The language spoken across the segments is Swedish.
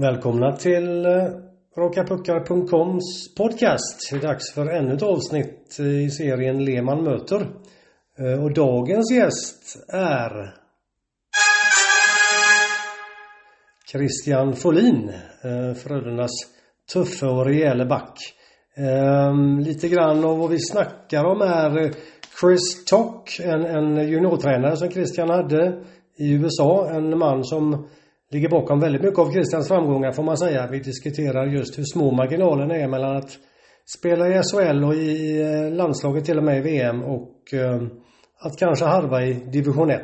Välkomna till eh, rakapuckar.coms podcast. Det är dags för ännu ett avsnitt i serien Lehmann möter. Eh, och dagens gäst är Christian Folin, eh, Frölundas tuffe och rejäle back. Lite grann av vad vi snackar om är Chris Tock, en, en juniortränare som Christian hade i USA. En man som ligger bakom väldigt mycket av Kristians framgångar får man säga. Vi diskuterar just hur små marginalerna är mellan att spela i SHL och i eh, landslaget till och med i VM och eh, att kanske harva i division 1.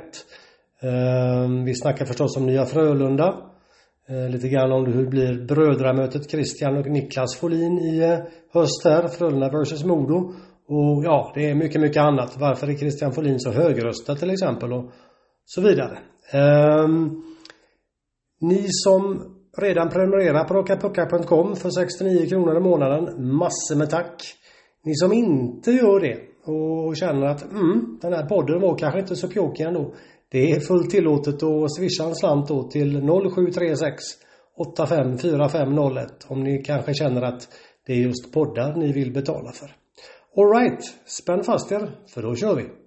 Eh, vi snackar förstås om Nya Frölunda. Lite grann om hur det blir brödramötet Christian och Niklas Folin i höst här. Frölunda vs Modo. Och ja, det är mycket, mycket annat. Varför är Christian Folin så högröstad till exempel och så vidare. Um, ni som redan prenumererar på rockapucka.com för 69 kronor i månaden, massor med tack. Ni som inte gör det och känner att mm, den här podden var kanske inte så pjåkig ändå. Det är fullt tillåtet att swisha en slant då till 0736 854501 om ni kanske känner att det är just poddar ni vill betala för. Alright, spänn fast er för då kör vi!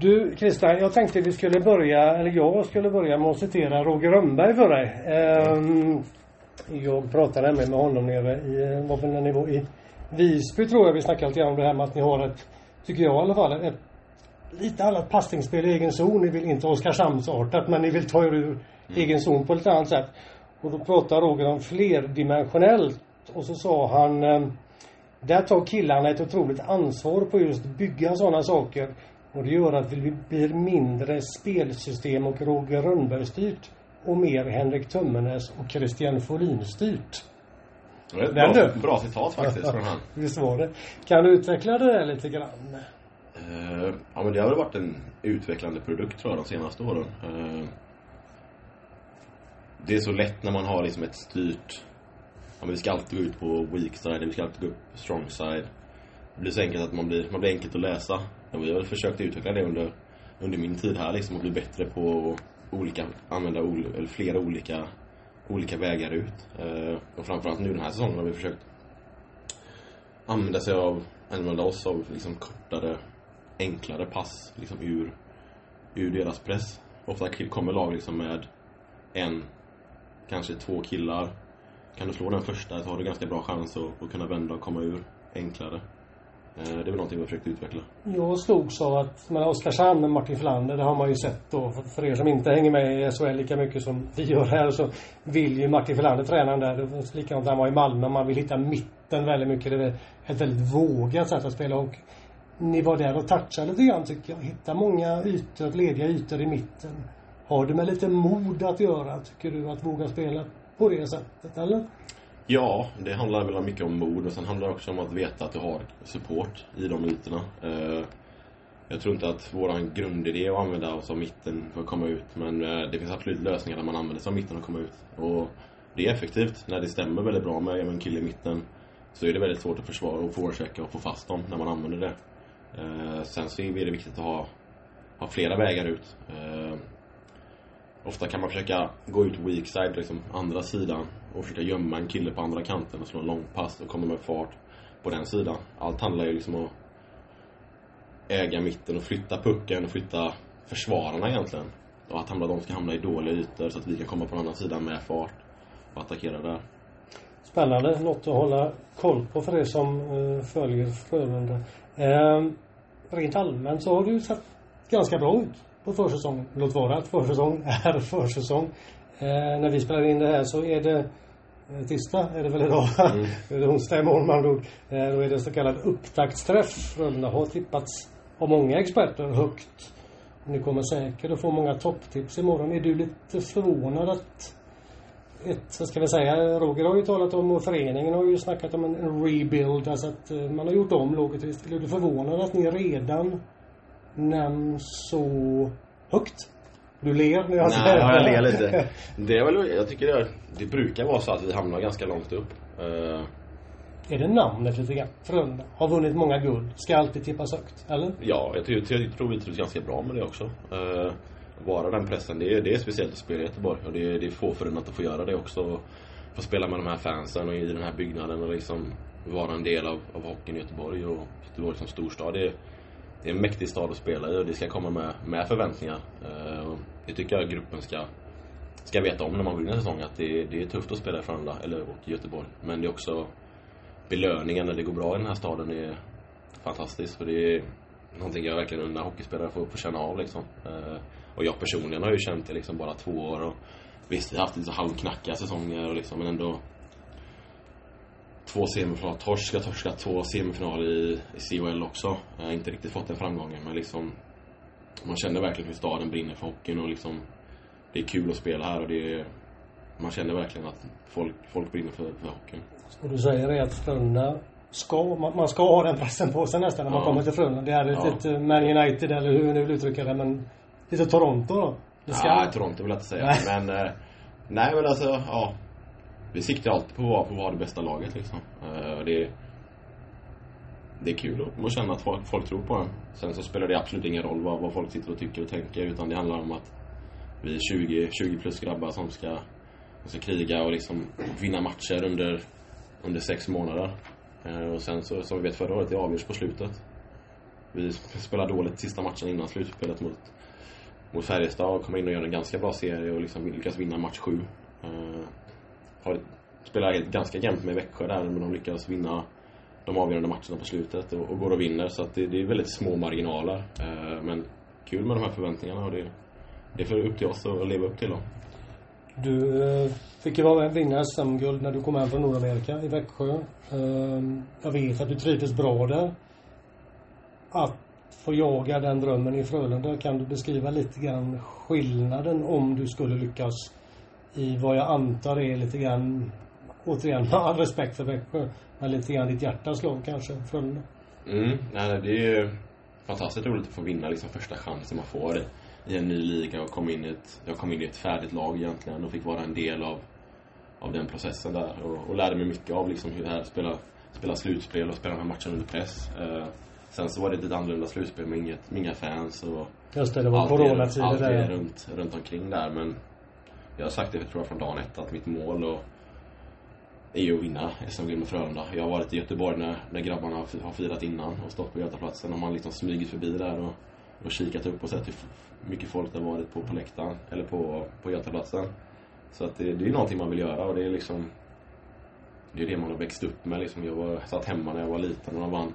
Du Christian, jag tänkte vi skulle börja, eller jag skulle börja med att citera Roger Rönnberg för dig. Ehm, jag pratade nämligen med honom nere i, väl när ni var i Visby tror jag vi snackade lite grann om det här med att ni har ett, tycker jag i alla fall, ett lite annat passningsspel i egen zon. Ni vill inte Oskarshamnsartat men ni vill ta er ur mm. egen zon på ett annat sätt. Och då pratar Roger om flerdimensionellt och så sa han ehm, där tar killarna ett otroligt ansvar på just bygga sådana saker och det gör att vi blir mindre spelsystem och Roger Rönnberg-styrt och mer Henrik Tummenäs och Christian Folin-styrt. Det är ett bra, bra citat faktiskt från han. Visst var det. Kan du utveckla det där lite grann? Uh, ja men det har väl varit en utvecklande produkt tror jag de senaste åren. Uh, det är så lätt när man har liksom ett styrt Ja men vi ska alltid gå ut på weak side, vi ska alltid gå upp strong side. Det blir så enkelt att man blir, man blir enkelt att läsa. Och vi har väl försökt utveckla det under, under min tid här liksom och bli bättre på olika, använda ol, eller flera olika, olika vägar ut. Eh, och framförallt nu den här säsongen har vi försökt använda sig av, använda oss av liksom kortare, enklare pass liksom ur, ur deras press. Ofta kommer lag liksom med en, kanske två killar. Kan du slå den första så har du ganska bra chans att, att kunna vända och komma ur enklare. Eh, det är väl någonting vi har försökt utveckla. Jag slogs av att Oskarshamn med Martin Flander, det har man ju sett då. För er som inte hänger med i SHL lika mycket som vi gör här så vill ju Martin Flander tränaren där. Det var likadant när han var i Malmö. Man vill hitta mitten väldigt mycket. Det är ett väldigt vågat sätt att spela och ni var där och touchade lite grann tycker jag. Hitta många ytor, lediga ytor i mitten. Har det med lite mod att göra, tycker du, att våga spela på det sättet, eller? Ja, det handlar väl mycket om mod och sen handlar det också om att veta att du har support i de ytorna. Eh, jag tror inte att vår grundidé är att använda oss av mitten för att komma ut men eh, det finns absolut lösningar där man använder sig av mitten och komma ut. Och det är effektivt. När det stämmer väldigt bra med en kille i mitten så är det väldigt svårt att försvara och forechecka och få fast dem när man använder det. Eh, sen så är det viktigt att ha, ha flera vägar ut. Ofta kan man försöka gå ut weak side, liksom andra sidan och försöka gömma en kille på andra kanten och slå en lång pass och komma med fart på den sidan. Allt handlar ju liksom om att äga mitten och flytta pucken och flytta försvararna egentligen. Och att hamna, de ska hamna i dåliga ytor så att vi kan komma på den andra sidan med fart och attackera där. Spännande, något att hålla koll på för er som eh, följer Frölunda. Ehm, rent allmänt så har du sett ganska bra ut på försäsongen. Låt vara att försäsong är försäsong. Eh, när vi spelar in det här så är det eh, tisdag är det väl idag. Mm. det är onsdag imorgon med andra ord. Eh, då är det så kallad upptaktsträff. Frölunda har tippats av många experter högt. Ni kommer säkert att få många topptips imorgon. Är du lite förvånad att ett, så ska vi säga, Roger har ju talat om och föreningen har ju snackat om en, en rebuild, alltså att eh, man har gjort om laget. Är du förvånad att ni redan nämns så högt? Du ler när jag säger det. Nej, jag ler lite. Det är väl, jag tycker det, det brukar vara så att vi hamnar ganska långt upp. Uh, Är det namnet lite grann? Frölunda har vunnit många guld. Ska alltid tippas högt, eller? Ja, jag tror, jag tror vi trivs ganska bra med det också. Uh, vara den pressen, det är, det är speciellt att spela i Göteborg. Och det är, det är få förunnat att få göra det också. Få spela med de här fansen och i den här byggnaden och liksom vara en del av, av hockeyn i Göteborg och Göteborg som storstad. Det det är en mäktig stad att spela i och det ska komma med, med förväntningar. Eh, det tycker jag gruppen ska, ska veta om när man går in i en säsong. Att det, det är tufft att spela i Frölunda, eller och Göteborg. Men det är också belöningen när det går bra i den här staden är fantastisk. För det är någonting jag verkligen unnar hockeyspelare får, får känna av liksom. Eh, och jag personligen har ju känt det liksom bara två år. Och visst, vi har haft lite halvknackiga säsonger och liksom, men ändå två semifinaler, torsk, jag torskat två semifinaler i, i CHL också. Jag har inte riktigt fått den framgången men liksom man känner verkligen hur staden brinner för hockeyn och liksom det är kul att spela här och det är, man känner verkligen att folk, folk brinner för, för hockeyn. Så du säger är att Frölunda ska, man, man ska ha den pressen på sig nästan när man ja. kommer till Frölunda. Det är ja. Man United eller hur ni vill uttrycka det men lite Toronto då? Det ska... Nej, Toronto vill jag inte säga. Nej. Men, eh, nej men alltså, ja vi siktar alltid på att vara, det bästa laget liksom. Uh, det, är, det är kul att känna att folk, folk, tror på en. Sen så spelar det absolut ingen roll vad, vad folk sitter och tycker och tänker utan det handlar om att vi är 20, 20 plus grabbar som ska, som ska kriga och liksom vinna matcher under, under sex månader. Uh, och sen så, som vi vet förra året, det avgörs på slutet. Vi spelade dåligt sista matchen innan slutspelet mot, mot Färjestad och kommer in och gör en ganska bra serie och liksom lyckas vinna match 7 har, spelar ganska jämnt med Växjö där men de lyckas vinna de avgörande matcherna på slutet och, och går och vinner. Så att det, det är väldigt små marginaler. Eh, men kul med de här förväntningarna och det, det är för upp till oss att leva upp till dem. Du eh, fick ju vara vinna SM-guld när du kom hem från Nordamerika i Växjö. Eh, jag vet att du trivdes bra där. Att få jaga den drömmen i Frölunda. Kan du beskriva lite grann skillnaden om du skulle lyckas i vad jag antar är lite grann, återigen med all respekt för Växjö, men lite grann ditt hjärtas lag kanske, Frölunda? Mm, nej, det är ju fantastiskt roligt att få vinna liksom första chansen man får i en ny liga och komma in i ett, jag kom in i ett färdigt lag egentligen och fick vara en del av, av den processen där och, och lärde mig mycket av liksom hur det här spela, spela slutspel och spela de här matcherna under press. Uh, Sen så var det ett lite annorlunda slutspel med, inget, med inga fans och Just det, det var coronatider allt där. runt, runt omkring där men jag har sagt det tror jag från dagen ett att mitt mål och, är att vinna SM-guld med Frölunda. Jag har varit i Göteborg när, när grabbarna har, firat innan och stått på Götaplatsen och man liksom smugit förbi där och, och kikat upp och sett hur mycket folk det har varit på, på läktaren, eller på, på Götaplatsen. Så att det, det är någonting man vill göra och det är liksom Det är det man har växt upp med liksom. Jag var, satt hemma när jag var liten och de vann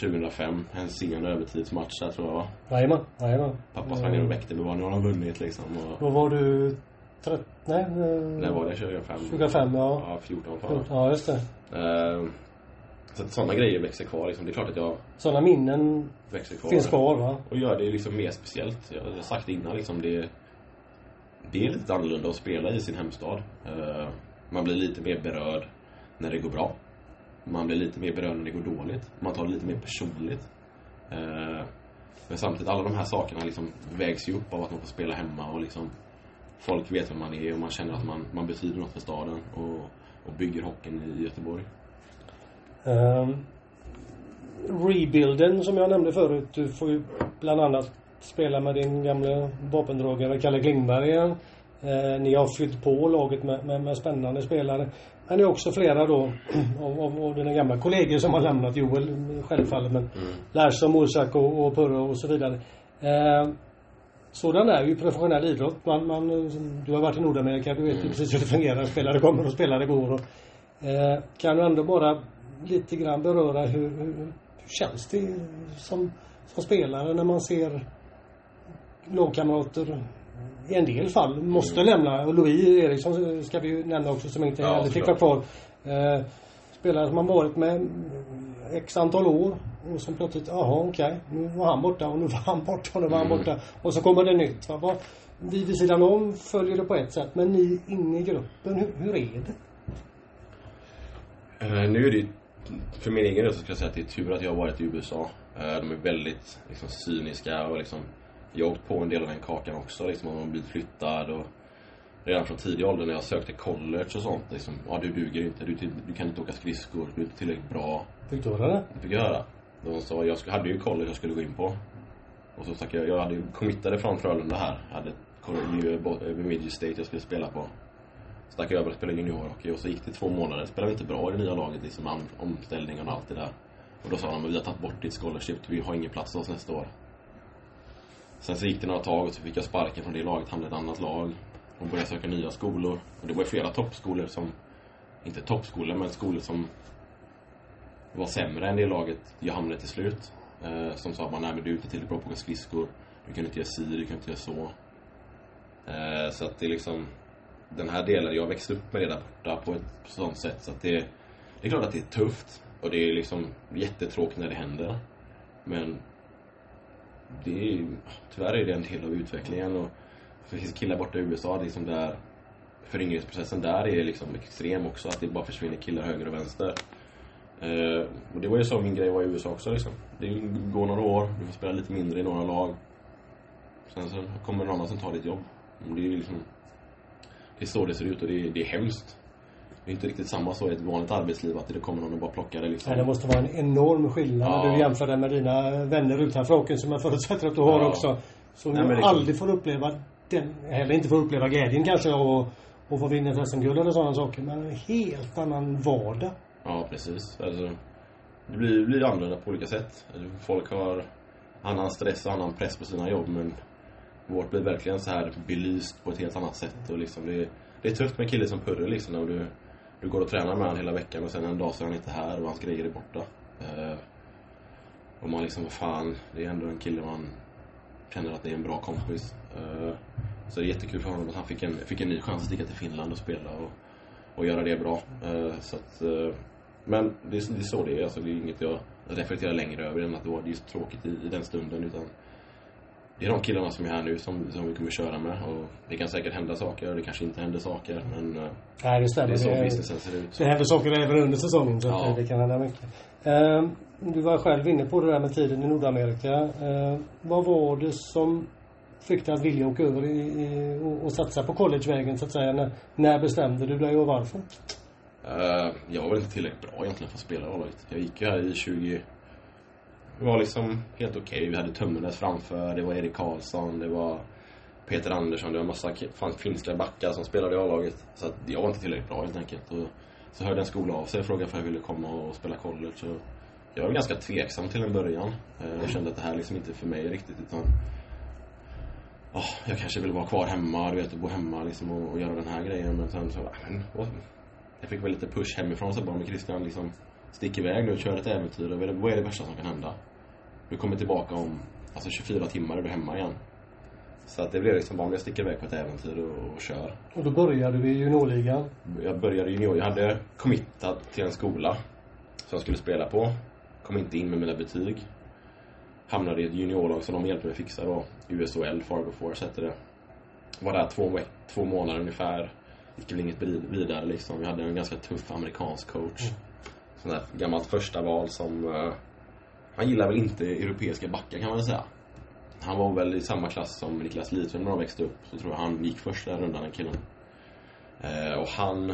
2005. En sen övertidsmatch där tror jag va? Jajamän, jajamän. Pappa sprang ner och väckte mig bara, nu har de vunnit liksom. Och... Då var du 30, nej? Eh, När var det? 2005? 2005 ja. Ja, 14 fan. Ja, just det. Uh, så sådana grejer växer kvar liksom. Det är klart att jag... Sådana minnen växer kvar, finns kvar va? Och gör det liksom mer speciellt. Jag har sagt innan liksom, det... Det är lite annorlunda att spela i sin hemstad. Uh, man blir lite mer berörd när det går bra. Man blir lite mer berörd när det går dåligt. Man tar det lite mer personligt. Eh, men samtidigt, alla de här sakerna liksom vägs ju upp av att man får spela hemma och liksom Folk vet vem man är och man känner att man, man betyder något för staden och, och bygger hockeyn i Göteborg. Um, rebuilden som jag nämnde förut. Du får ju bland annat spela med din gamla vapendragare Kalle Klingberg igen. Eh, ni har fyllt på laget med, med, med spännande spelare. Men det är också flera då av, av, av dina gamla kollegor som har lämnat. Joel självfallet men mm. Larsson, Morsak och, och Purre och så vidare. Eh, sådan är ju professionell idrott. Man, man, du har varit i Nordamerika, du vet mm. precis hur det fungerar. Spelare kommer och spelare går. Och, eh, kan du ändå bara lite grann beröra hur, hur, hur känns det som, som spelare när man ser lagkamrater i en del fall måste mm. lämna. Och Louis Eriksson ska vi ju nämna också som inte ja, heller fick vara kvar. Eh, spelare som har varit med x antal år och som plötsligt, jaha okej, okay, nu var han borta och nu var han borta och nu var han mm. borta. Och så kommer det nytt. Va? Vi vid sidan om följer det på ett sätt men ni inne i gruppen, hur, hur är det? Uh, nu är det för min egen del så ska jag säga att det är tur att jag har varit i USA. Uh, de är väldigt liksom, cyniska och liksom jag har åkt på en del av den kakan också liksom. Om man blivit flyttad och redan från tidig ålder när jag sökte college och sånt liksom, ja du duger inte, du, du kan inte åka skridskor, du är inte tillräckligt bra. Fick du höra det? Det fick jag höra. De sa, jag hade ju college jag skulle gå in på. Och så stack jag, jag hade ju committade från Frölunda här. Jag hade Bemidji State jag skulle spela på. Stack över och spelade juniorhockey och så gick det två månader. Spelade vi inte bra i det nya laget liksom, med omställningen och allt det där. Och då sa de, vi har tagit bort ditt scholarship, vi har ingen plats hos nästa år. Sen så gick det några tag och så fick jag sparken från det laget, hamnade i ett annat lag. Och började söka nya skolor. Och det var flera toppskolor som, inte toppskolor, men skolor som var sämre än det laget jag hamnade till slut. Eh, som sa att nej men du är inte tillräckligt bra på att åka skridskor. Du kan inte göra si, du kan inte göra så. Eh, så att det är liksom, den här delen, jag växte upp med det där borta på ett sånt sätt så att det, det är klart att det är tufft. Och det är liksom jättetråkigt när det händer. Men det är, tyvärr är det en del av utvecklingen och det finns killar borta i USA liksom där föryngringsprocessen där är liksom extrem också, att det bara försvinner killar höger och vänster. Eh, och det var ju så min grej var i USA också liksom. Det går några år, du får spela lite mindre i några lag. Sen så kommer någon annan som tar ditt jobb. Det är liksom Det är så det ser ut och det är, det är hemskt. Det är inte riktigt samma så i ett vanligt arbetsliv att det kommer någon och bara plockar det liksom. Nej, det måste vara en enorm skillnad Ja. när du jämför det med dina vänner utanför åken som jag förutsätter att du har Ja. också. Som Nej, liksom- aldrig får uppleva den, eller inte får uppleva glädjen kanske att och få vinna ett SM-guld eller sådana saker. Men en helt annan vardag. Ja, precis. Alltså, det blir, blir annorlunda på olika sätt. Alltså, folk har annan stress och annan press på sina jobb men vårt blir verkligen så här belyst på ett helt annat sätt. Och liksom det, det är tufft med en kille som Purre liksom Och du, du går och tränar med honom hela veckan och sen en dag så är han inte här och hans grejer är borta. Eh, och man liksom, vad fan, det är ändå en kille man känner att det är en bra kompis. Eh, så det är jättekul för honom att han fick en, fick en ny chans att sticka till Finland och spela och, och göra det bra. Eh, så att, eh, men det, är- det är så det är. Alltså, det är inget jag reflekterar längre över än att det var så tråkigt i, i den stunden. Utan det är de killarna som är här nu som, som vi kommer köra med. Och det kan säkert hända saker och det kanske inte händer saker. Men eh, Nej, det stämmer. det är så businessen ser ut. det händer saker även under säsongen så Ja. att det kan hända mycket. Eh, du var själv inne på det där med tiden i Nordamerika. Eh, vad var det som fick dig att vilja åka över i, i, och, och satsa på collegevägen så att säga? När, när bestämde du dig och varför? Eh, jag var väl inte tillräckligt bra egentligen för att spela A-laget. Jag gick ju här i 20... Det var liksom helt okej. Vi hade Tömmernes framför, det var Erik Karlsson, det var Peter Andersson, det var massa finska backar som spelade i A-laget. Så att jag var inte tillräckligt bra helt enkelt. Och så hörde en skola av sig och frågade om jag ville komma och spela college. Så jag var ganska tveksam till en början. Eh, jag kände att det här liksom inte är för mig riktigt utan Oh, jag kanske vill vara kvar hemma, du vet, och bo hemma liksom och, och göra den här grejen. Men sen så, men, jag fick väl lite push hemifrån så bara, men Christian liksom Stick iväg nu, kör ett äventyr. Och vad är det- värsta som kan hända? Du kommer tillbaka om alltså 24 timmar är du hemma igen. Så att det blev liksom bara, jag sticker iväg på ett äventyr och, och kör. Och då började du i juniorligan. Jag började junior, jag hade committat till en skola som jag skulle spela på. Kom inte in med mina betyg. Hamnade i ett juniorlag som de hjälpte mig fixa då. USOL, Fargo Force hette det. Var där två, två månader ungefär. Gick väl inget vid- vidare liksom. Vi hade en ganska tuff amerikansk coach. Sån där gammalt första val som... eh, han gillar väl inte europeiska backar kan man väl säga. Han var väl i samma klass som Niklas Lidström när de växte upp. Så tror jag han gick första rundan, den killen. Eh, och han...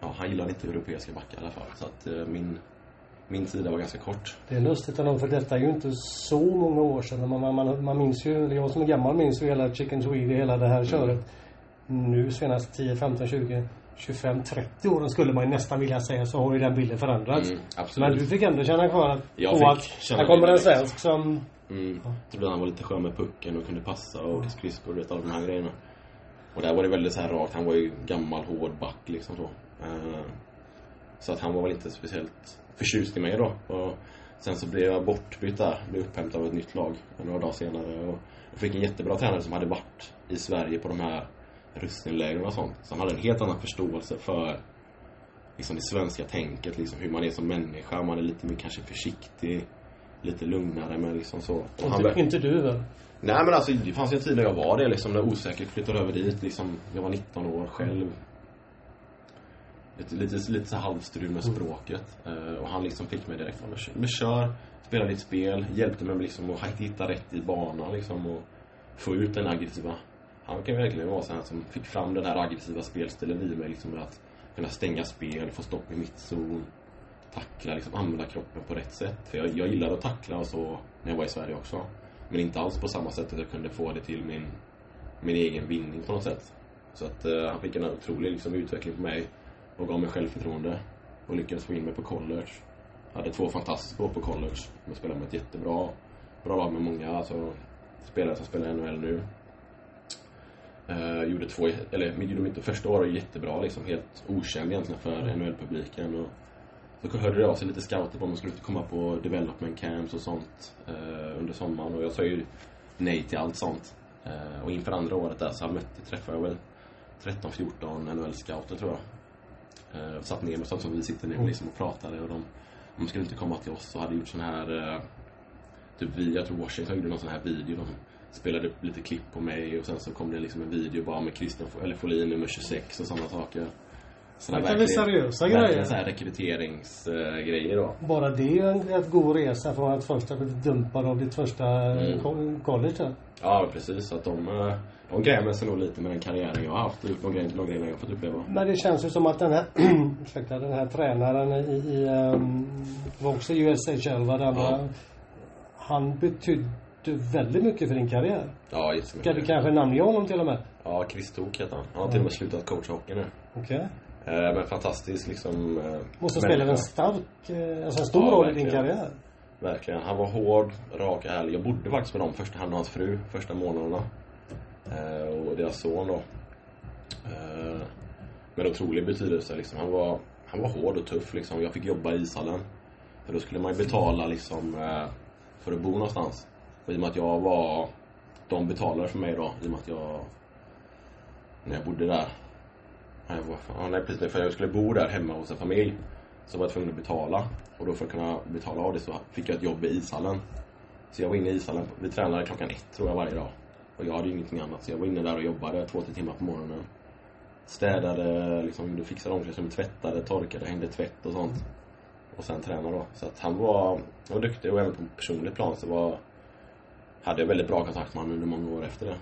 Ja, han gillade inte europeiska backar i alla fall. Så att eh, min... Min tid var ganska kort. Det är lustigt ändå för detta är ju inte så många år sedan. Man, man, man, minns ju, eller jag som är gammal minns ju hela Chicken Swede, hela det här köret. Nu senast 10, 15, 20, 25, 30 åren skulle man nästan vilja säga så har ju den bilden förändrats. Mm, absolut. Men du fick ändå känna kvar att, Jag på att här kommer en svensk som Mm. Trodde han var lite skön med pucken och kunde passa och åka skridskor och alla de här grejerna. Och där var det väldigt så här rakt. Han var ju gammal, hård back liksom så. Eh, så att han var väl inte speciellt förtjust i mig då. Och sen så blev jag bortbytt där. Blev upphämtad av ett nytt lag några dagar senare. Och jag fick en jättebra tränare som hade varit i Sverige på de här russinlägren och sånt. Så han hade en helt annan förståelse för liksom det svenska tänket, liksom hur man är som människa. Man är lite mer kanske försiktig, lite lugnare men liksom så. Och han, inte, inte du väl? Nej men alltså det fanns ju en tid när jag var det liksom, när osäkert flyttade över dit liksom. Jag var 19 år själv. Lite, lite, lite så halvstrul med språket. Eh, och han liksom fick mig direkt, men kör, spela ditt spel. Hjälpte mig liksom att hitta rätt i banan liksom och få ut den aggressiva han kan verkligen vara sån som fick fram den här aggressiva spelstilen i mig. Liksom att kunna stänga spel, få stopp i mittzon, tackla, liksom använda kroppen på rätt sätt. För jag, jag gillade att tackla och så när jag var i Sverige också. Men inte alls på samma sätt att jag kunde få det till min, min egen vinning på något sätt. Så att uh, han fick en otrolig liksom, utveckling på mig och gav mig självförtroende och lyckades få in mig på college. Jag Hade två fantastiska år på college. Jag spelade med ett jättebra bra lag med många alltså, spelare som spelar i NHL nu. Uh, gjorde två, eller gjorde mitt första år jättebra liksom, helt okänd egentligen för NHL-publiken. Och så hörde det av sig lite scouter på om man skulle komma på development camps och sånt uh, under sommaren och jag sa ju nej till allt sånt. Uh, och inför andra året där så jag mötte, träffade jag väl 13-14 NHL-scouter tror jag. Uh, satt ner med sånt som vi sitter ner mm. liksom och pratade och de, de skulle inte komma till oss och hade gjort sån här Typ vi, jag tror Washington gjorde någon sån här video. De spelade upp lite klipp på mig och sen så kom det liksom en video bara med Christian, eller Folin nummer 26 och sådana saker. Sådana det väl seriösa grejer? Verkligen så här rekryteringsgrejer då. Bara det är en rätt god resa från att först ha blivit dumpad av ditt första mm. college Ja, precis. Att de, eh, de grämer sig nog lite med den karriären jag har haft och gjort de grejerna jag har fått uppleva. Men det känns ju som att den här, ursäkta, den här tränaren i, i um, var också USHL, va? Den ja han betydde väldigt mycket för din karriär. Ja, jättemycket. Ska du kanske namnge honom till och med? Ja, Chris Tok heter han. Han har till och med slutat coacha hockey nu. Okej. Okay. Eh, men fantastisk liksom... Eh, Måste spela en stark, eh, alltså en stor ja, roll i din karriär. Verkligen. Han var hård, rak och ärlig. Jag bodde faktiskt med dem, första han och hans fru, första månaderna. och deras son då. med otrolig betydelse liksom. Han var, han var hård och tuff liksom. Jag fick jobba i ishallen. För då skulle man ju betala liksom för att bo någonstans. Och i och med att jag var... De betalade för mig då, i och med att jag... När jag bodde där. Jag var, nej, precis, för jag skulle bo där hemma hos en familj. Så var jag tvungen att betala. Och då för att kunna betala av det så fick jag ett jobb i ishallen. Så jag var inne i ishallen. Vi tränade klockan ett tror jag varje dag. Och jag hade ju ingenting annat. Så jag var inne där och jobbade två, tre timmar på morgonen. Städade, liksom, fixade omklädningsrummet, tvättade, torkade, hängde tvätt och sånt och sen träna då. Så att han var, han var duktig och även på personligt plan så var, hade jag väldigt bra kontakt med honom under många år efter det.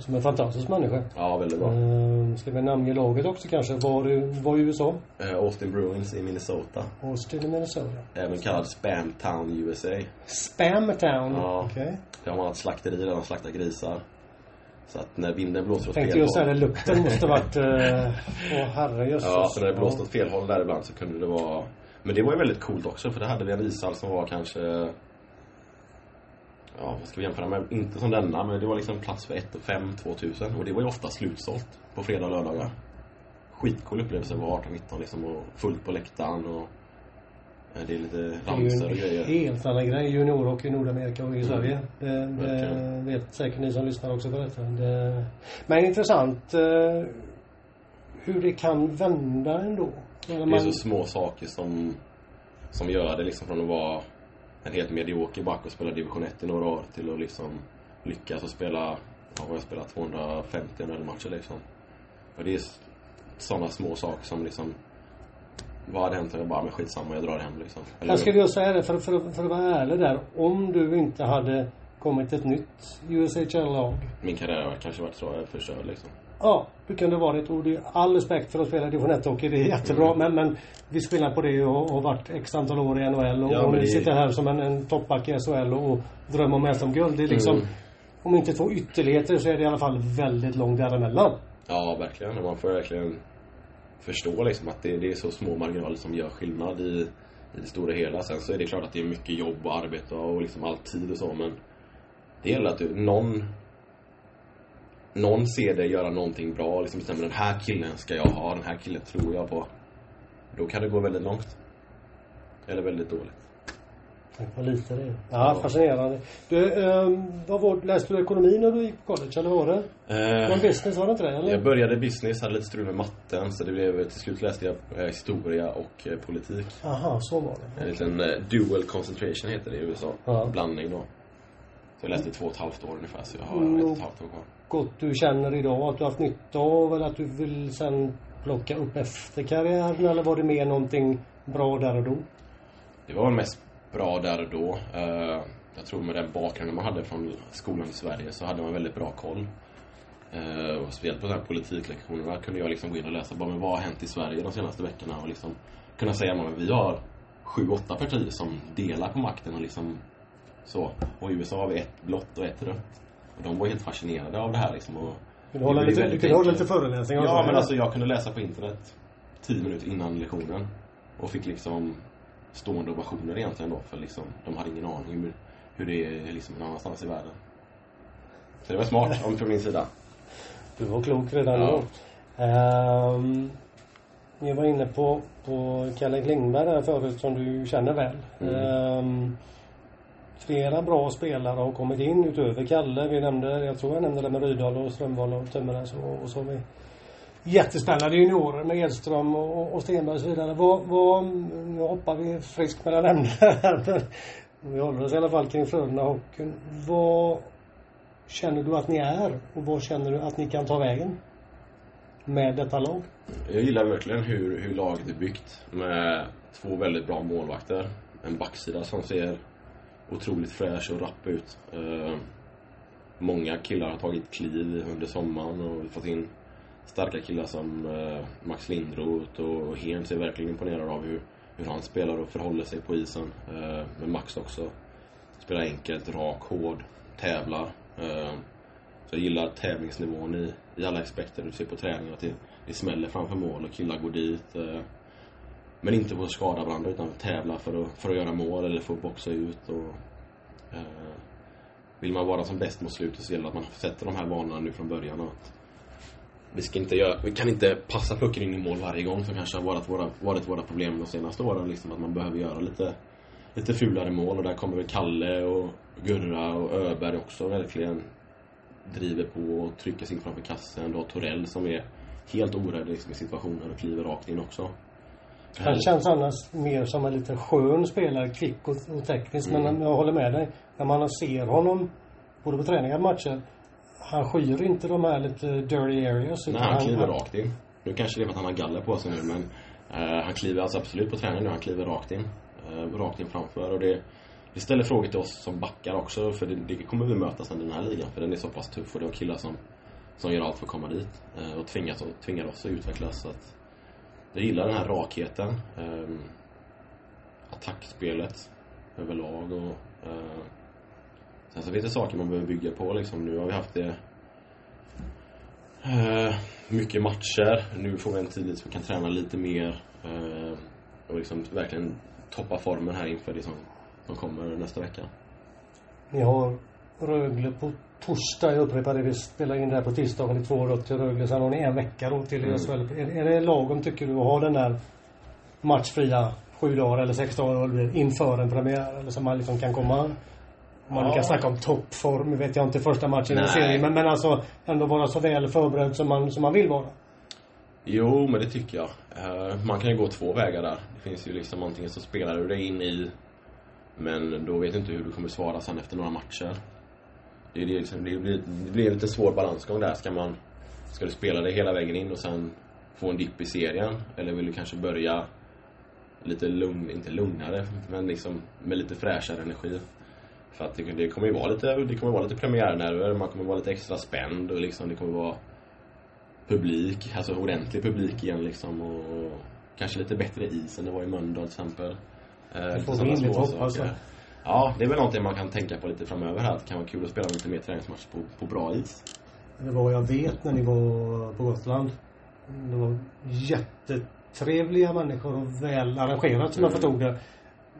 Som en fantastisk människa. Ja, väldigt bra. Uh, ska vi namnge laget också kanske? Var, var i USA? Uh, Austin Bruins i Minnesota. Austin i Minnesota. Även kallad Spamtown USA. Spamtown? Ja. Okej. Okay. Det har man ett slakteri där de slaktar grisar. Så att när vinden blåser åt fel håll. Tänkte just säga lukten måste varit... Åh uh, oh, herrejösses. Ja, så när det blåste åt fel håll där ibland så kunde det vara men det var ju väldigt coolt också för det hade vi en ishall som var kanske Ja, vad ska vi jämföra med? Inte som denna, men det var liksom plats för 1 5 2000 och det var ju ofta slutsålt på fredag och lördagar. Skitcool upplevelse vara 18-19 liksom och fullt på läktaren och det är lite ramsor och grejer. Det är ju en helt annan grej, juniorhockey i Nordamerika och i mm. Sverige. Det, det vet säkert ni som lyssnar också på detta. Det, men intressant eh, hur det kan vända ändå. Det är så små saker som, som gör det liksom från att vara en helt medioker back och spela division 1 i några år till att liksom lyckas och spela, ja, jag spelat 250 matcher liksom. Och det är sådana små saker som liksom vad hade hänt om jag bara, men skitsamma, jag drar hem liksom. Eller jag skulle säga det, för, för, för att vara ärlig där. Om du inte hade kommit ett nytt USHL-lag. Min karriär har kanske varit så förstörd liksom. Ja, hur kan det vara det? Och det är all respekt för att spela division 1-hockey. Det är jättebra. Mm. Men, men viss skillnad på det och, och varit x antal år i NHL och, ja, och det... sitter här som en, en toppback i SHL och, och drömmer om SM-guld. Det är liksom, mm. om inte två ytterligheter så är det i alla fall väldigt långt däremellan. Ja, verkligen. Man får verkligen förstå liksom att det, det är så små marginaler som gör skillnad i, i det stora hela. Sen så är det klart att det är mycket jobb och arbete och liksom all tid och så men det gäller att du, någon någon ser dig göra någonting bra liksom bestämmer den här killen ska jag ha, den här killen tror jag på. Då kan det gå väldigt långt. Eller väldigt dåligt. Tänk vad lite det är. Ja, fascinerande. Du, eh, vad var, läste du ekonomi när du gick på college, eller var det? Eh, Någon business, var det inte det? Eller? Jag började business, hade lite strul med matten, så det blev, till slut läste jag eh, historia och eh, politik. Aha, så var det. En liten eh, dual concentration heter det i USA. Ja. Blandning då. Så jag läste i två och ett halvt år ungefär, så jag har mm. ett och ett halvt år kvar något du känner idag att du har haft nytta av eller att du vill sen plocka upp efter karriären eller var det mer någonting bra där och då? Det var mest bra där och då. Eh, jag tror med den bakgrunden man hade från skolan i Sverige så hade man väldigt bra koll. Eh, och speciellt på de här politiklektionerna kunde jag liksom gå in och läsa bara, men vad har hänt i Sverige de senaste veckorna och liksom kunna säga att vi har sju, åtta partier som delar på makten och liksom så. Och i USA har vi ett blått och ett rött. Och de var helt fascinerade av det här liksom. Och du hålla lite, du kunde hålla lite föreläsningar Ja, men alltså jag kunde läsa på internet tio minuter innan lektionen. Och fick liksom stående ovationer egentligen då, för liksom, de hade ingen aning hur, hur det är liksom någon annanstans i världen. Så det var smart om från min sida. Du var klok redan Ja. då. Ehm, jag var inne på, på Kalle Klingberg där förut som du känner väl. Mm. Ehm, flera bra spelare har kommit in utöver Kalle. Vi nämnde, jag tror jag nämnde det med Rydahl och Strömvall och Tömmernes och, och så har vi jättespännande juniorer med Edström och, och Stenberg och så vidare. Vad, vad, nu hoppar vi friskt mellan ämnen här men vi håller oss i alla fall kring Frölunda hockeyn. Vad känner du att ni är och vad känner du att ni kan ta vägen? Med detta lag? Jag gillar verkligen hur, hur laget är byggt med två väldigt bra målvakter. En backsida som ser otroligt fräsch och rapp ut. Eh, många killar har tagit kliv under sommaren och vi har fått in starka killar som eh, Max Lindroth och Hens är verkligen imponerad av hur, hur han spelar och förhåller sig på isen. Eh, men Max också. Spelar enkelt, rak, hård, tävlar. Eh, så jag gillar tävlingsnivån i, i alla aspekter. Du ser på träningen att det, det smäller framför mål och killar går dit. Eh, men inte för att skada varandra utan tävla för att, för att göra mål eller för att boxa ut. Och, eh, vill man vara som bäst mot slutet så gäller det att man sätter de här vanorna nu från början. Och att vi, ska inte göra, vi kan inte passa pucken in i mål varje gång som kanske har varit våra, varit våra problem de senaste åren. Liksom att man behöver göra lite, lite fulare mål och där kommer väl Kalle och Gurra och Öberg också verkligen driver på och trycker sig in framför kassen. Du har Torell som är helt orädd liksom, i situationen och kliver rakt in också. Han känns annars mer som en lite skön spelare, kvick och, och teknisk. Mm. Men jag håller med dig. När man ser honom, både på träningar och matcher, han skyr inte de här lite dirty areas. Nej, han kliver rakt in. Nu kanske det är för att han har galler på sig nu men eh, han kliver alltså absolut på träning nu. Han kliver rakt in. Eh, rakt in framför och det, det ställer frågor till oss som backar också för det, det kommer vi möta sen i den här ligan för den är så pass tuff och det är killar som, som gör allt för att komma dit eh, och tvingas, tvingar oss att utvecklas. Så att jag gillar den här rakheten. Eh, attackspelet överlag och eh, Sen så finns det saker man behöver bygga på liksom. Nu har vi haft det eh, mycket matcher. Nu får vi en tid så vi kan träna lite mer eh, och liksom verkligen toppa formen här inför det som, som kommer nästa vecka. Ni har Rögle på torsdag. Jag upprepar det. Vi spelar in det här på tisdagen. Är två rött till Rögle. Sen har ni en vecka då till Mm. SHL. Är, är det lagom tycker du att ha den där matchfria sju dagar eller sex dagar inför en premiär? Eller så man liksom kan komma om man Ja. kan snacka om toppform, vet jag inte första matchen i Nej. serien. Men, men alltså ändå vara så väl förberedd som man, som man vill vara. Jo, men det tycker jag. Eh, man kan ju gå två vägar där. Det finns ju liksom antingen så spelar du dig in i men då vet du inte hur du kommer svara sen efter några matcher. Det, är det, liksom, det, blir, det blir en lite svår balansgång där. Ska man Ska du spela dig hela vägen in och sen få en dipp i serien? Eller vill du kanske börja lite lugn, inte lugnare, men liksom med lite fräschare energi? För att det, det kommer ju vara lite, det kommer vara lite premiärnerver, man kommer vara lite extra spänd och liksom det kommer vara publik, alltså ordentlig publik igen liksom och kanske lite bättre is än det var i Mölndal till exempel. Eh, får vi innerligt hoppas. Ja, det är väl någonting man kan tänka på lite framöver här. Det kan vara kul att spela lite mer träningsmatcher på, på bra is. Det var jag vet när ni var på Gotland. Det var jättetrevliga människor och väl arrangerat som jag Mm. förstod det.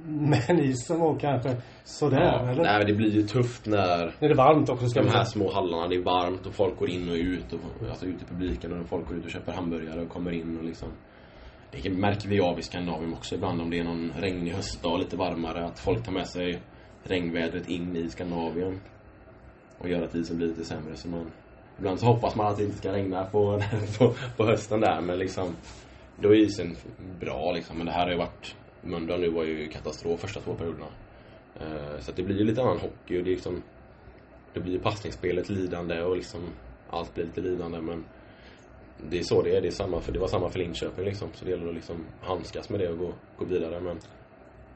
Men isen var kanske sådär, Ja, eller? nej, men det blir ju tufft när Är det varmt också ska de här små hallarna, det är varmt och folk går in och ut. Och, alltså ut i publiken och folk går ut och köper hamburgare och kommer in och liksom det märker vi av i Skandinavien också ibland om det är någon regnig höstdag lite varmare att folk tar med sig regnvädret in i Skandinavien och gör att isen liksom blir lite sämre. Så man Ibland så hoppas man att det inte ska regna på, på, på hösten där men liksom Då är isen bra liksom. Men det här har ju varit Mölndal nu var ju katastrof första två perioderna. Eh, så att det blir ju lite annan hockey och det är liksom Det blir ju passningsspelet lidande och liksom Allt blir lite lidande men det är så det är, det är samma för, det var samma för Linköping liksom Så det gäller att liksom handskas med det och gå, gå vidare men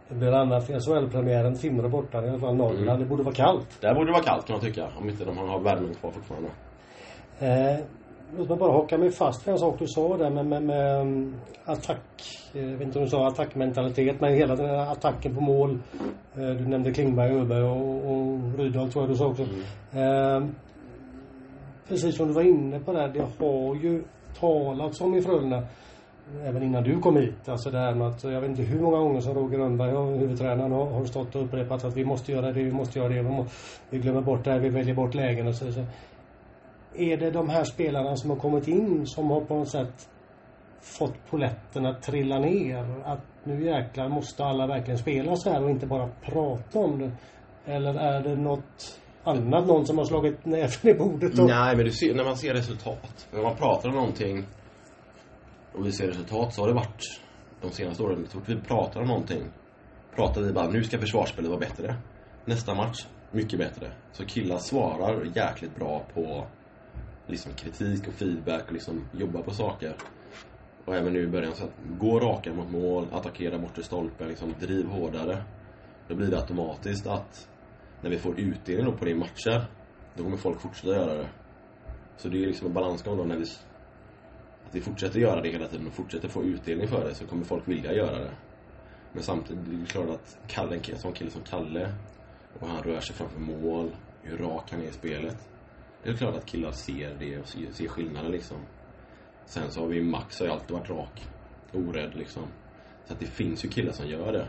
Det blir annat SHL-premiären. Timrå borta, i alla fall Norrland. Mm. Det borde vara kallt. Där borde det vara kallt kan man tycka om inte de har värmen kvar fortfarande Eh, låt mig bara haka mig fast vid en sak du sa där med, med, med um, attack. Eh, Jag vet inte om du sa attackmentalitet men hela den här attacken på mål. Eh, Du nämnde Klingberg, Öberg och, och Rydahl tror jag du sa också. Eh, precis som du var inne på där. Det har ju talats om i Frölunda även innan du kom hit. Alltså det här med att, jag vet inte hur många gånger som Roger Rönnberg, och huvudtränaren, har, har stått och upprepat att vi måste göra det, vi måste göra det, vi, må, vi glömmer bort det här, vi väljer bort lägen och så, så. Är det de här spelarna som har kommit in som har på något sätt fått poletten att trilla ner? Att nu jäklar måste alla verkligen spela så här och inte bara prata om det? Eller är det något annat, någon som har slagit näven i bordet? Och... Nej, men du ser, när man ser resultat. När man pratar om någonting och vi ser resultat så har det varit de senaste åren. Så fort vi pratar om någonting pratar vi bara nu ska försvarsspelet vara bättre. Nästa match, mycket bättre. Så killar svarar jäkligt bra på liksom kritik och feedback och liksom jobbar på saker. Och även nu i början så att gå raka mot mål, attackera bortre stolpen, liksom driv hårdare. Då blir det automatiskt att när vi får utdelning på det i matcher, då kommer folk fortsätta göra det. Så det är liksom en balansgång då när vi att vi fortsätter göra det hela tiden och fortsätter få utdelning för det så kommer folk vilja göra det. Men samtidigt, det är klart att Kalle, en sån kille som Kalle och han rör sig framför mål, hur rak han är i spelet. Det är klart att killar ser det och ser, ser skillnaden liksom. Sen så har vi Max har ju alltid varit rak. Orädd liksom. Så att det finns ju killar som gör det.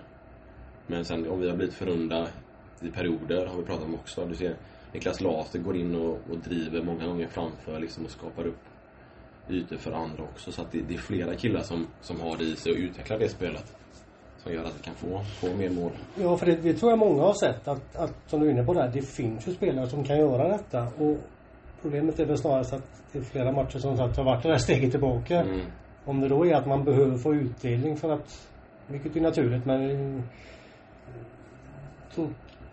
Men sen om vi har blivit för runda i perioder har vi pratat om också. Du ser Niklas Laser går in och, och driver många gånger framför liksom och skapar upp ytor för andra också. Så att det, det är flera killar som, som har det i sig och utvecklar det spelet. Som gör att vi kan få, få mer mål. Ja, för det, det tror jag många har sett att, att, som du är inne på där, det finns ju spelare som kan göra detta. Och problemet är väl snarast att det är flera matcher som sagt har varit det där steget tillbaka. Mm. Om det då är att man behöver få utdelning för att, vilket är naturligt, men eh,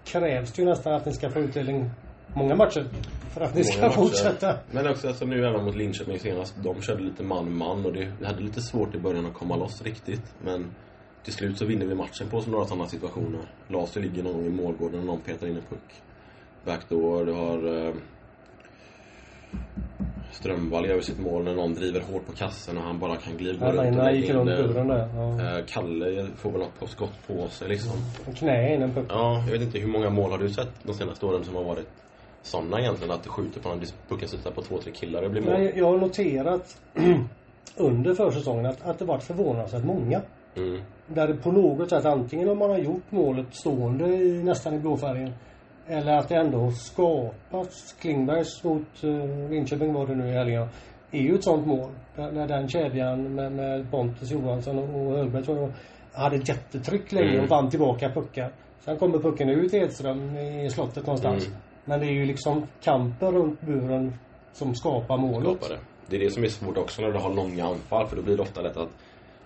krävs det ju nästan att ni ska få utdelning många matcher för att ni ska Många matcher. fortsätta. Men också alltså nu även mot Linköping senast. De körde lite man-man och det, vi hade lite svårt i början att komma loss riktigt. Men till slut så vinner vi matchen på några sådana situationer. Laser ligger någon gång i målgården och någon petar in en puck. Backdoor, du har... Eh, Strömvall gör sitt mål när någon driver hårt på kassen och han bara kan glida Ja, runt nej, lägga gick runt buren där. Ja. Eh, Kalle får väl något på skott på sig liksom. Knä in en puck. Ja, jag vet inte hur många mål har du sett de senaste åren som har varit sådana egentligen? Att du skjuter på en pucken sitter på två, tre killar och blir mål? Nej, jag har noterat under försäsongen att, att det varit förvånansvärt många. Mm. Där det på något sätt antingen om man har gjort målet stående i, nästan i blåfärgen eller att det ändå har skapats. Klingbergs mot uh, Linköping var det nu i helgen. är ju ett sånt mål. När den kedjan med, med Pontus Johansson och, och Högberg tror jag hade ett jättetryck länge Mm. och vann tillbaka puckar. Sen kommer pucken ut i Edström i slottet någonstans. Mm. Men det är ju liksom kampen runt buren som skapar målet. skapar det. Det är det som är svårt också när du har långa anfall för då blir det ofta lätt att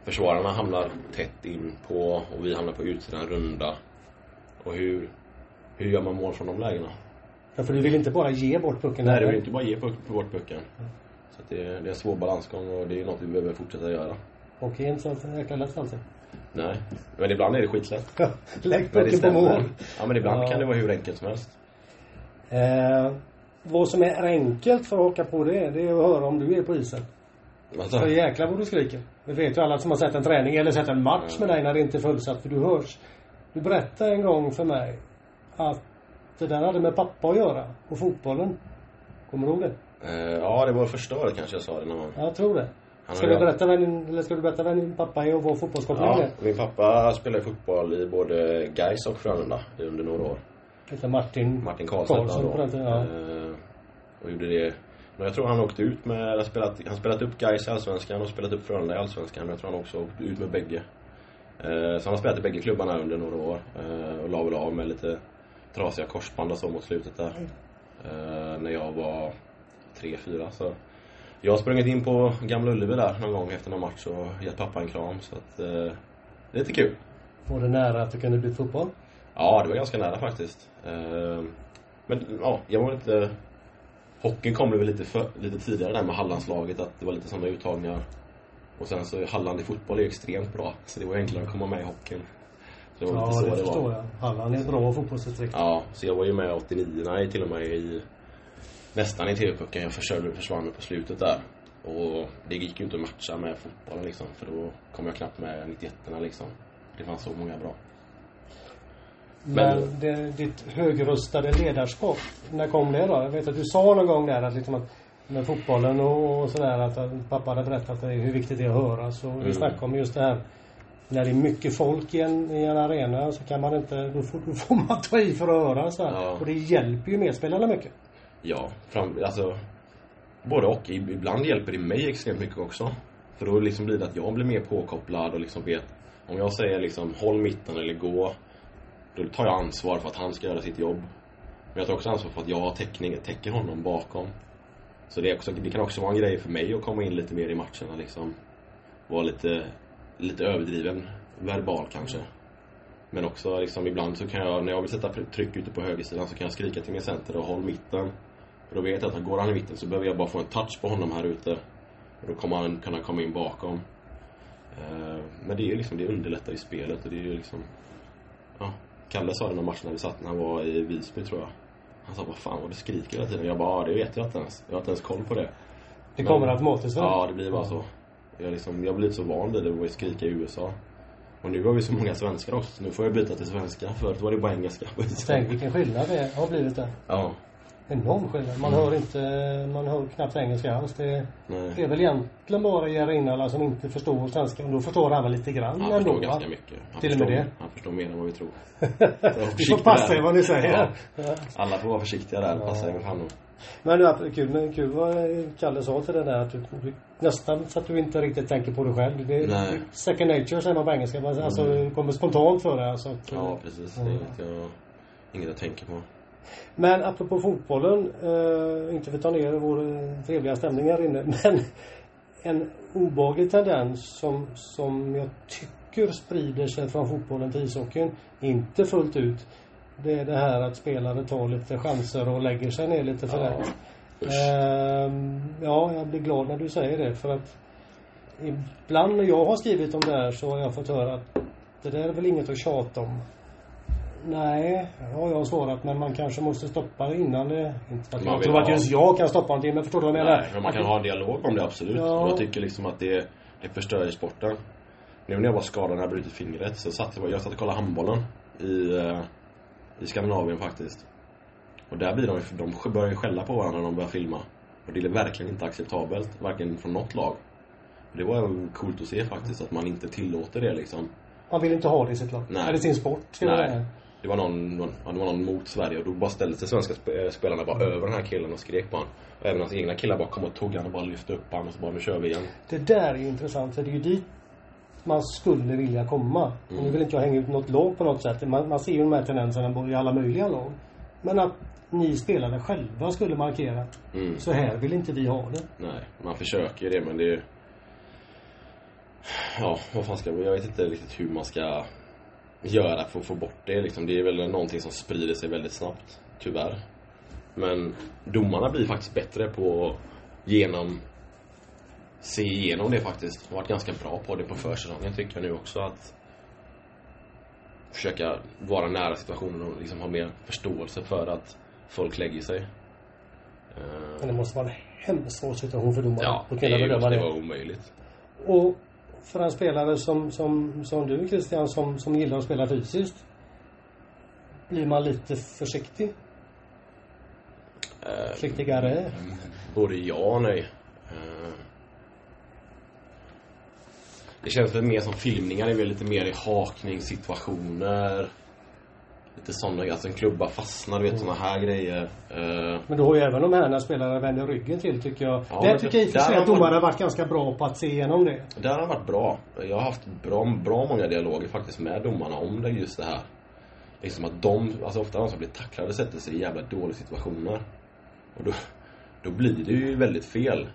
försvararna hamnar tätt in på och vi hamnar på utsidan runda. Och hur, hur gör man mål från de lägena? Ja, för du vill inte bara ge bort pucken. Nej, det vill inte bara ge bort pucken. Så att det, är, det är en svår balansgång och det är något vi behöver fortsätta göra. Och inte så jäkla lätt alltid. Nej, men ibland är det skitlätt. Lägg pucken på mål. Ja, men ibland Ja. kan det vara hur enkelt som helst. Eh, vad som är enkelt för att haka på det, det är att höra om du är på isen. Alltså, För jäklar vad du skriker. Det vet ju alla som har sett en träning eller sett en match med dig när det inte är fullsatt, för du hörs. Du berättade en gång för mig att det där hade med pappa att göra, och fotbollen. Kommer du ihåg det? eh, ja, det var första året kanske jag sa det någon gång. Ja, jag tror det. Han Ska du berätta vem din, eller ska du berätta vem din pappa är och vad fotbollskopplingen Ja, är? min pappa spelade fotboll i både Gais och Frölunda under några år. Heter Martin, Martin Karlsson, Karlsson hette på den tiden, då. ja. Eh, Och gjorde det. Men jag tror han åkte ut med, han spelat, han spelat upp Gais i Allsvenskan och spelat upp Frölunda i Allsvenskan. Men jag tror han också åkte ut med bägge. Eh, Så han har spelat i bägge klubbarna under några år. eh, Och la väl av med lite trasiga korsband och så mot slutet där. Eh, När jag var tre, fyra så. Jag har sprungit in på Gamla Ullevi där någon gång efter någon match och gett pappa en kram. Så att, eh, det är lite kul. Var det nära att det kunde bli fotboll? Ja, det var ganska nära faktiskt. Eh, Men ja, jag var inte... Hockeyn kom väl lite, för, lite tidigare där med Hallandslaget, att det var lite sådana uttagningar. Och sen så Halland i fotboll är ju extremt bra, så det var enklare att komma med i hockeyn. Det var Ja, lite så det det förstår var. jag. Halland är ett bra fotbollsdistrikt. Ja, så jag var ju med 89, nej till och med i nästan i TV-pucken. Jag försvann mig på slutet där. Och det gick ju inte att matcha med fotbollen liksom. För då kom jag knappt med 91 liksom. Det fanns så många bra. Men, Men det, ditt högröstade ledarskap, när kom det då? Jag vet att du sa någon gång där att liksom att med fotbollen och, och sådär att pappa hade berättat dig hur viktigt det är att höras. Och mm. vi snackade om just det här när det är mycket folk i en, i en arena så kan man inte, då får, då får man ta i för att höra så ja. Och det hjälper ju medspelarna mycket. Ja, fram, alltså både och. Ibland hjälper det mig extremt mycket också. För då liksom blir det att jag blir mer påkopplad och liksom vet om jag säger liksom håll mitten eller gå då tar jag ansvar för att han ska göra sitt jobb. Men jag tar också ansvar för att jag har täckning, täcker honom bakom. Så det, också, det kan också vara en grej för mig att komma in lite mer i matcherna liksom. Vara lite, lite överdriven verbal kanske. Men också liksom ibland så kan jag, när jag vill sätta tryck ute på högersidan så kan jag skrika till min center och håll mitten. Och då vet jag att går han i mitten så behöver jag bara få en touch på honom här ute. Och då kommer han kunna komma in bakom. Eh, men det är liksom, det underlättar i spelet och det är ju liksom... Ja, Kalle sa det någon match när vi satt när han var i Visby tror jag. Han sa, vad fan vad du skriker hela tiden. Jag bara, ja det vet jag inte ens. Jag har inte ens koll på det. Det kommer automatiskt väl? Ja, det blir bara så. Jag, liksom, jag blivit så van vid det att skrika i USA. Och nu har vi så många svenskar också, så nu får jag byta till svenska. Förut var det bara engelska Tänk vilken skillnad det har blivit där. Ja enorm skillnad. Man mm. hör inte, man hör knappt engelska alls. Det, det är väl egentligen bara Jerinala som inte förstår svenska. Och då förstår han väl lite grann Han förstår ganska mycket. Han Till och med det. Han förstår mer än vad vi tror. Vi får passa er vad ni säger. Ja. Alla får vara försiktiga där. Passa er med fan men det kul, men kul vad Kalle sa till det där att du, du, nästan så att du inte riktigt tänker på dig själv. Det är second nature säger man på engelska. Alltså mm. det kommer spontant för dig. Alltså, ja precis. Det är inget jag, inget jag tänker på. Men apropå fotbollen, eh, inte för att ta ner vår eh, trevliga stämning här inne, men en obaglig tendens som, som jag tycker sprider sig från fotbollen till ishockeyn, inte fullt ut, det är det här att spelare tar lite chanser och lägger sig ner lite för ja. Lätt. Eh, ja, jag blir glad när du säger det för att ibland när jag har skrivit om det här så har jag fått höra att det där är väl inget att tjata om. Nej, har jag svarat. Men man kanske måste stoppa det innan det... Inte att jag tror ha... att just jag kan stoppa någonting, men förstår du vad jag menar? Nej, men man kan att... ha en dialog om det, absolut. Ja. Jag tycker liksom att det, det förstör ju sporten. Nu när jag var skadad när jag brutit fingret så satt jag, jag satt och kollade handbollen i, uh, i Skandinavien faktiskt. Och där blir de, de börjar ju skälla på varandra när de börjar filma. Och det är verkligen inte acceptabelt, varken från något lag. Och det var coolt att se faktiskt, att man inte tillåter det liksom. Man vill inte ha det i sitt lag. Nej. Eller sin sport, Nej. Det var någon, någon, det var någon mot Sverige och då bara ställde sig svenska eh, spelarna bara över den här killen och skrek på honom. Och även hans egna killar bara kom och tog honom och bara lyfte upp honom och så bara nu kör vi igen. Det där är ju intressant för det är ju dit man skulle vilja komma. Mm. Nu vill inte jag hänga ut något lag på något sätt. Man, man ser ju de här tendenserna i alla möjliga lag. Men att ni spelare själva skulle markera. Mm. Så här vill inte vi ha det. Nej, man försöker ju det men det är Ja, vad fan ska man... Jag vet inte riktigt hur man ska göra för att få bort det liksom. Det är väl någonting som sprider sig väldigt snabbt, tyvärr. Men domarna blir faktiskt bättre på genom se igenom det faktiskt. De har varit ganska bra på det på försäsongen tycker jag nu också att försöka vara nära situationen och liksom ha mer förståelse för att folk lägger sig. Men det måste vara en hemskt svår situation för domarna. Ja, det, är, det vara omöjligt. Och för en spelare som, som, som du Christian som, som gillar att spela fysiskt? Blir man lite försiktig? Uh, Försiktigare? Både ja och nej. Uh, det känns väl mer som filmningar är väl lite mer i hakningssituationer lite sådana grejer. Alltså en klubba fastnar, du vet mm. sådana här grejer. Uh, men du har ju även de här när spelare vänder ryggen till tycker jag. Ja, det tycker jag i och för sig att domare har varit ganska bra på att se igenom det. Där har varit bra. Jag har haft bra, bra många dialoger faktiskt med domarna om det just det här. Liksom att de, alltså ofta de som blir tacklade sätter sig i jävla dåliga situationer. Och då, då blir det ju väldigt fel.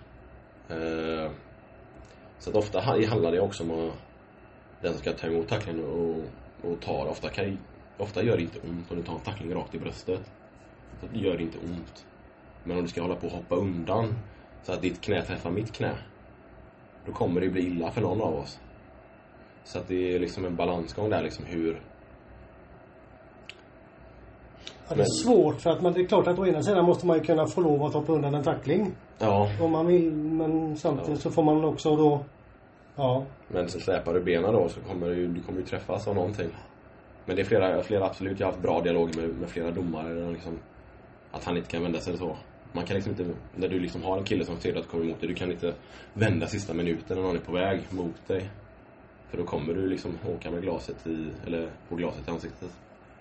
Uh, så att ofta handlar det också om att den som ska ta emot tacklingen och, och ta det. Ofta kan Ofta gör det inte ont om du tar en tackling rakt i bröstet. Så det gör det inte ont. Men om du ska hålla på och hoppa undan så att ditt knä träffar mitt knä. Då kommer det bli illa för någon av oss. Så att det är liksom en balansgång där liksom hur... Ja, det är svårt för att man, det är klart att å ena sidan måste man ju kunna få lov att hoppa undan en tackling. Ja, Om man vill. Men samtidigt så får man också då... Ja. men så släpar du benen då så kommer du, du kommer ju träffas av någonting. Men det är flera, flera absolut, jag har haft bra dialog med, med flera domare. Liksom, att han inte kan vända sig så. Man kan liksom inte, när du liksom har en kille som ser att kommer emot dig, du kan inte vända sista minuten när någon är på väg mot dig. För då kommer du liksom åka med glaset i, eller på glaset i ansiktet.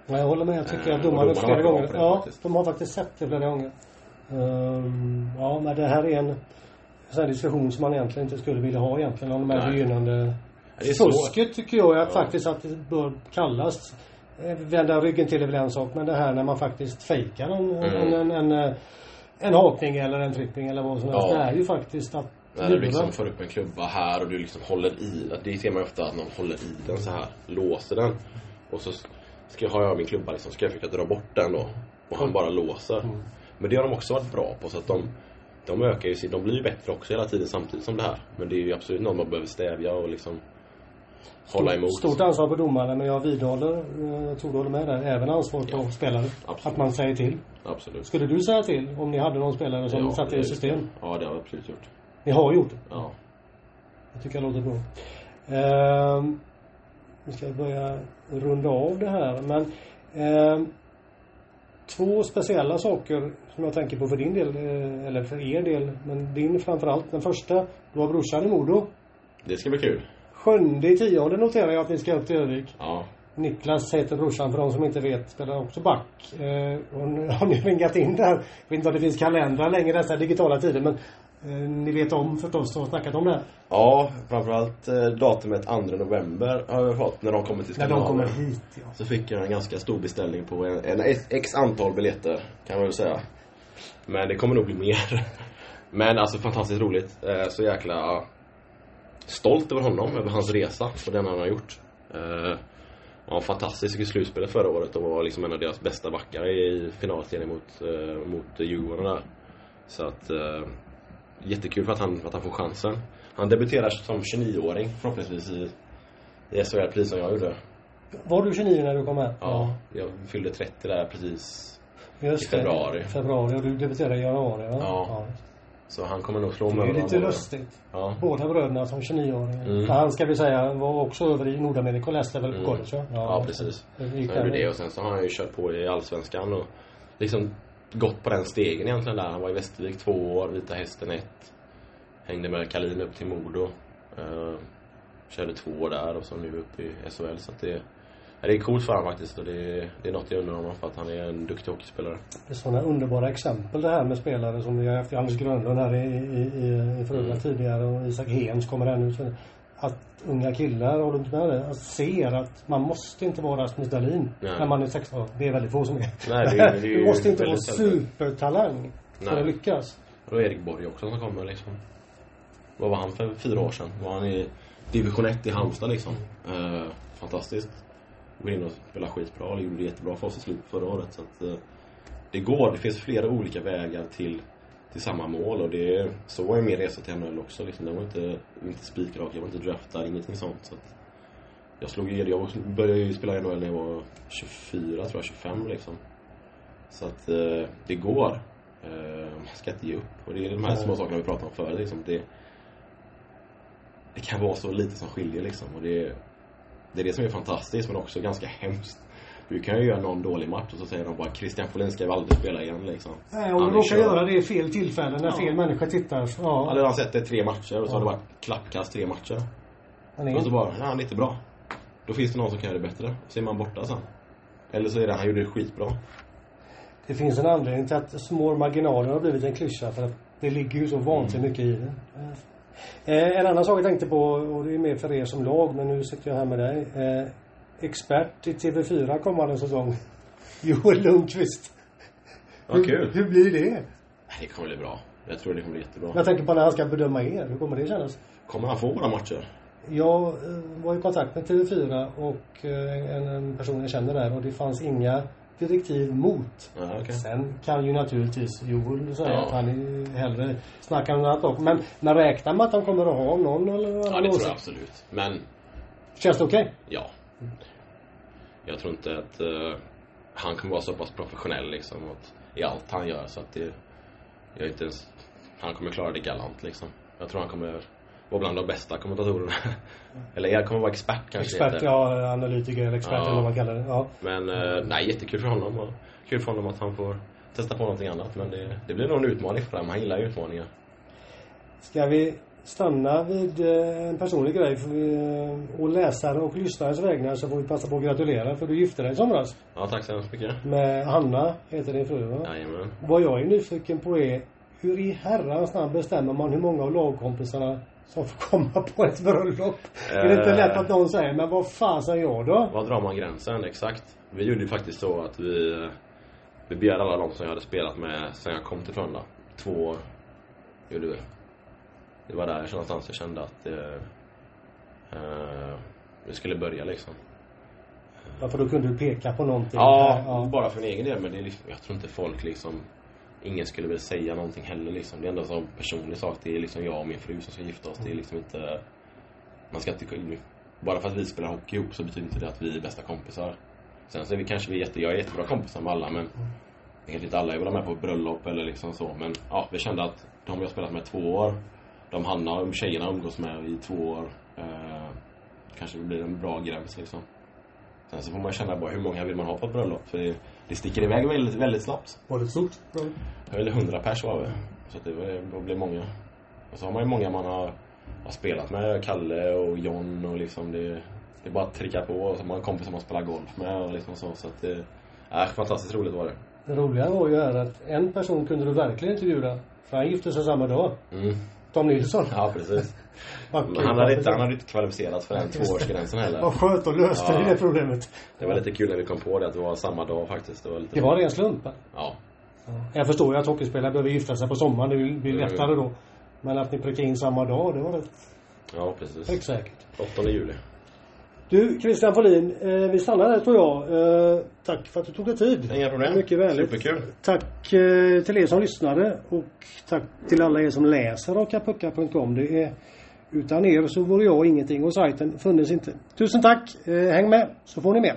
Ja, jag håller med. Jag tycker Eh, att och domarna flera har bra gånger... Ja, faktiskt. de har faktiskt sett det flera gånger. Ehm, ja, men det här är en sån här diskussion som man egentligen inte skulle vilja ha egentligen. Om de här Nej. begynnande... Det är svårt. Fusket tycker jag att Ja. faktiskt att det bör kallas eh, Vända ryggen till är väl en sak, men det här när man faktiskt fejkar en, Mm. en, en, en, eh, en hakning eller en tripping eller vad som helst. Ja. Det är ju faktiskt att När du liksom får upp en klubba här och du liksom håller i, att det ser man ju ofta att någon håller i den så här, låser den. Och så ska, har jag min klubba liksom, ska jag försöka dra bort den då. Och han bara låser. Mm. Men det har de också varit bra på så att de, de ökar ju de blir ju bättre också hela tiden samtidigt som det här. Men det är ju absolut något man behöver stävja och liksom hålla emot. Stort ansvar på domarna men jag vidhåller, eh, jag tror du håller med där, även ansvar på Ja, spelare. absolut. Att man säger till. Absolut. Skulle du säga till om ni hade någon spelare som satte det- i system? Ja, det har jag absolut gjort. Ni har gjort det. Ja. Jag tycker det låter bra. Ehm, nu ska börja runda av det här men ehm, Två speciella saker som jag tänker på för din del, eh, eller för er del, men din framförallt. Den första, du har brorsan i Modo. Det ska bli kul. Sjunde i tionde noterar jag att ni ska upp till Örvik. Ja. Niklas heter brorsan för de som inte vet, spelar också back. Eh, och nu har ni ringat in där. Jag vet inte om det finns kalendrar längre i dessa digitala tider men ni vet om förstås och snackat om det. Ja, framförallt eh, datumet 2 november har jag fått när de kommer till När de Skandinavien. kommer hit ja. Så fick jag en ganska stor beställning på en, en x antal biljetter, kan man väl säga. Men det kommer nog bli mer. Men alltså fantastiskt roligt. Eh, Så jäkla stolt över honom, över hans resa och den han har gjort. Eh, Han var fantastisk i slutspelet förra året och var liksom en av deras bästa backar i finalserien mot, eh, mot Djurgården där. Så att eh, jättekul för att han, för att han får chansen. Han debuterar som 29-åring förhoppningsvis i, i SHL precis som jag gjorde. Var du 29 när du kom här? Ja, jag fyllde 30 där precis. Just i februari. Det. Februari och du debuterade i januari va? Ja. Så han kommer nog slå Det mig är över lite lustigt. Ja. Båda bröderna som 29-åringar. Mm. Han ska vi säga var också över i Nordamerika och läste väl på Mm. college va? Ja, precis. Det Så han gjorde det och sen så har han ju kört på i Allsvenskan och liksom gått på den stegen egentligen där. Han var i Västervik två år, Vita Hästen ett. Hängde med Kalin upp till Modo. Uh, körde två år där och så nu upp i SHL så det ja, det är coolt för honom faktiskt och det, det är något jag undrar honom för att han är en duktig hockeyspelare. Det är sådana underbara exempel det här med spelare som vi har haft. Anders Grönlund här i, i, i, i Frölunda Mm. tidigare och Isak Hens kommer här nu. Så Att unga killar, med det? Att ser att man måste inte vara Rasmus Dahlin Nej. när man är 16 år. Det är väldigt få som är. Nej, det är- det är du måste inte vara supertalang för Nej. att lyckas. Och Erik Borg också som kommer liksom. Vad var han för fyra år sedan? Var han i division 1 i Halmstad liksom. Eh, fantastiskt. Går in och spelar skitbra och gjorde det jättebra för oss i slutet förra året. Så att, eh, det går. Det finns flera olika vägar till, till samma mål och det, så var ju min resa till NHL också liksom. Den var inte, inte spikrak, jag var inte draftad, ingenting sånt. Så att, jag slog Jag började ju spela i NHL när jag var 24, tror jag, 25 liksom. Så att eh, det går. Eh, man ska inte ge upp. Och det är de här små sakerna vi pratade om förut. Liksom. Det, det kan vara så lite som skiljer liksom. Och det, det är det som är fantastiskt men också ganska hemskt. Du kan ju göra någon dålig match och så säger de bara Christian Folin ska väl aldrig spela igen liksom. Nej, om du råkar göra det i fel tillfälle när Ja. fel människa tittar. Ja. Hade han sett det tre matcher och så har det varit klappkast tre matcher. Han är Och så bara, nej han är inte bra. Då finns det någon som kan göra det bättre. Så är man borta sen. Eller så är det, han gjorde det skitbra. Det finns en anledning till att små marginaler har blivit en klyscha för att det ligger ju så vansinnigt mycket i det. Eh, en annan sak jag tänkte på, och det är mer för er som lag, men nu sitter jag här med dig. Eh, expert i TV4 kommande säsong. Joel Lundqvist. Hur, kul. hur blir det? Det kommer bli bra. Jag tror det kommer bli jättebra. Jag tänker på när han ska bedöma er. Hur kommer det kännas? Kommer han få våra matcher? Jag eh, var i kontakt med TV4 och eh, en, en person jag känner där och det fanns inga direktiv mot. Ja, okej. Sen kan ju naturligtvis Joel säga Ja. att han är hellre snackar om annat också. Men, men räknar med att han kommer att ha någon eller Ja, det tror jag absolut. Men, Känns det okej? ja. Jag tror inte att... eh, han kommer vara så pass professionell liksom i allt han gör så att det, jag inte ens, han kommer klara det galant liksom. Jag tror han kommer vara bland de bästa kommentatorerna. eller jag kommer vara expert kanske Expert, heter. ja, analytiker, expert Ja. eller vad man kallar det. Ja. Men eh, nej, jättekul för honom och kul för honom att han får testa på någonting annat. Men det, det blir nog en utmaning för honom. Han gillar ju utmaningar. Ska vi stanna vid eh, en personlig grej eh, och läsare och lyssnares vägnar så får vi passa på att gratulera för du gifte dig i somras. Ja, tack så hemskt mycket. Med Hanna, heter din fru va? Jajamän. Vad jag är nyfiken på är hur i herrans namn bestämmer man hur många av lagkompisarna som får komma på ett bröllop? Är det inte lätt att någon säger, men vad fan säger jag då? Var drar man gränsen exakt? Vi gjorde ju faktiskt så att vi Vi bjöd alla de som jag hade spelat med sen jag kom till Frölunda. Två år gjorde vi. Det var där någonstans jag kände att det, eh, vi skulle börja liksom. Ja, för då kunde du peka på någonting. Ja, ja. bara för min egen del men det är liksom, jag tror inte folk liksom Ingen skulle väl säga någonting heller liksom. Det är ändå en sån personlig sak. Det är liksom jag och min fru som ska gifta oss. Det är liksom inte Man ska inte Bara för att vi spelar hockey ihop så betyder inte det att vi är bästa kompisar. Sen så är vi kanske vi är jätte, jag är jättebra kompisar med alla men Kanske inte alla är väl med på bröllop eller liksom så men ja, vi kände att de jag spelat med två år De Hanna och tjejerna umgås med i två år eh, Kanske blir en bra gräns liksom Sen så får man känna bara hur många vill man ha på ett bröllop för det, det sticker iväg väldigt, väldigt snabbt Var det stort? Eller 100 pers var vi Så det var, det blev många Och så har man ju många man har, har spelat med Kalle och John och liksom det Det är bara att trycka på och så har man kompisar man spelar golf med och liksom så så att det är fantastiskt roligt var det Det roliga var ju här att en person kunde du verkligen intervjua. För han gifte sig samma dag. mm. Tom Nilsson. Ja precis Men han hade inte, han hade inte kvalificerat för den tvåårsgränsen heller Vad skönt att löste Ja. det problemet. Det var lite kul när vi kom på det att det var samma dag faktiskt Det var lite Det var ren slump. Ja Jag förstår ju att hockeyspelare behöver gifta sig på sommaren. Det blir lättare då. Men att ni prickade in samma dag, det var rätt Ja precis säkert. 8 juli Du, Christian Folin. Eh, vi stannar där tror jag. Eh, tack för att du tog dig tid. Inga problem. Mycket vänligt. Superkul. Tack eh, till er som lyssnade och tack till alla er som läser rakapuckar.com. Det är utan er så vore jag ingenting och sajten funnes inte. Tusen tack. Eh, häng med så får ni mer.